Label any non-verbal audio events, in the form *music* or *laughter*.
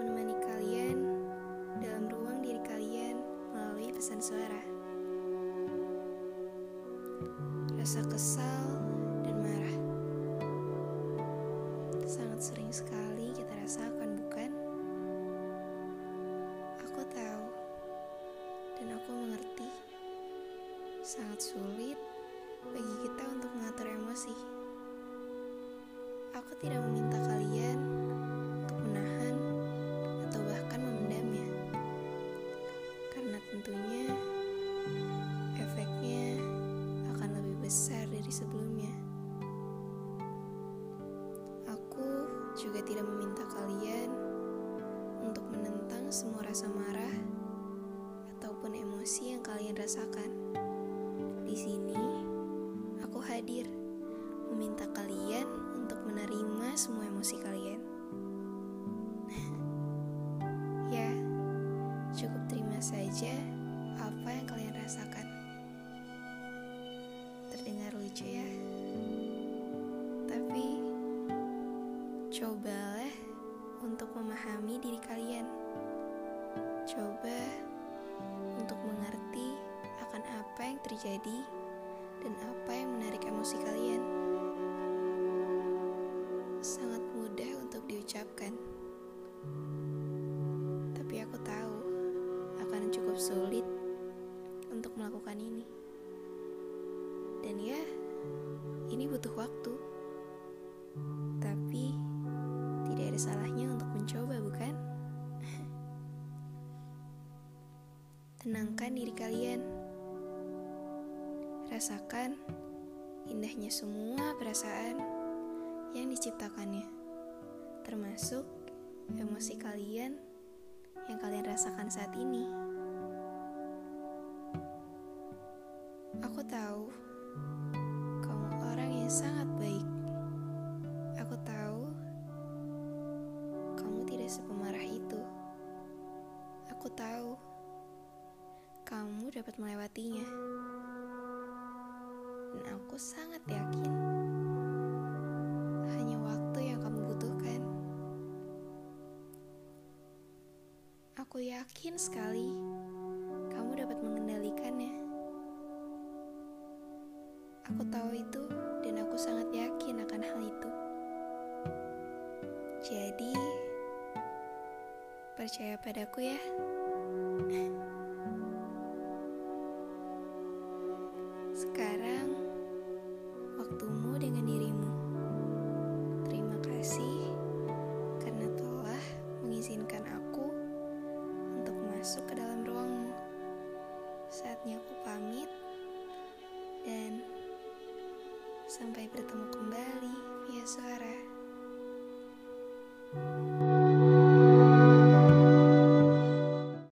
menemani kalian dalam ruang diri kalian melalui pesan suara. Rasa kesal dan marah sangat sering sekali kita rasakan, bukan? Aku tahu dan aku mengerti. Sangat sulit bagi kita untuk mengatur emosi. Aku tidak meminta kalian dari sebelumnya. Aku juga tidak meminta kalian untuk menentang semua rasa marah ataupun emosi yang kalian rasakan. Di sini, aku hadir meminta kalian untuk menerima semua emosi kalian. *laughs* ya, cukup terima saja apa yang kalian rasakan. Untuk mengerti akan apa yang terjadi dan apa yang menarik emosi kalian. Sangat mudah untuk diucapkan, tapi aku tahu akan cukup sulit untuk melakukan ini. Dan ya, ini butuh waktu, tapi tidak ada salahnya Tenangkan diri kalian. Rasakan indahnya semua perasaan yang diciptakannya, termasuk emosi kalian yang kalian rasakan saat ini. Aku tahu kamu dapat melewatinya. Dan aku sangat yakin hanya waktu yang kamu butuhkan. Aku yakin sekali kamu dapat mengendalikannya. Aku tahu itu dan aku sangat yakin akan hal itu. Jadi, percaya padaku ya. *laughs* Sekarang, waktumu dengan dirimu. Terima kasih karena telah mengizinkan aku untuk masuk ke dalam ruangmu. Saatnya aku pamit dan sampai bertemu kembali via suara.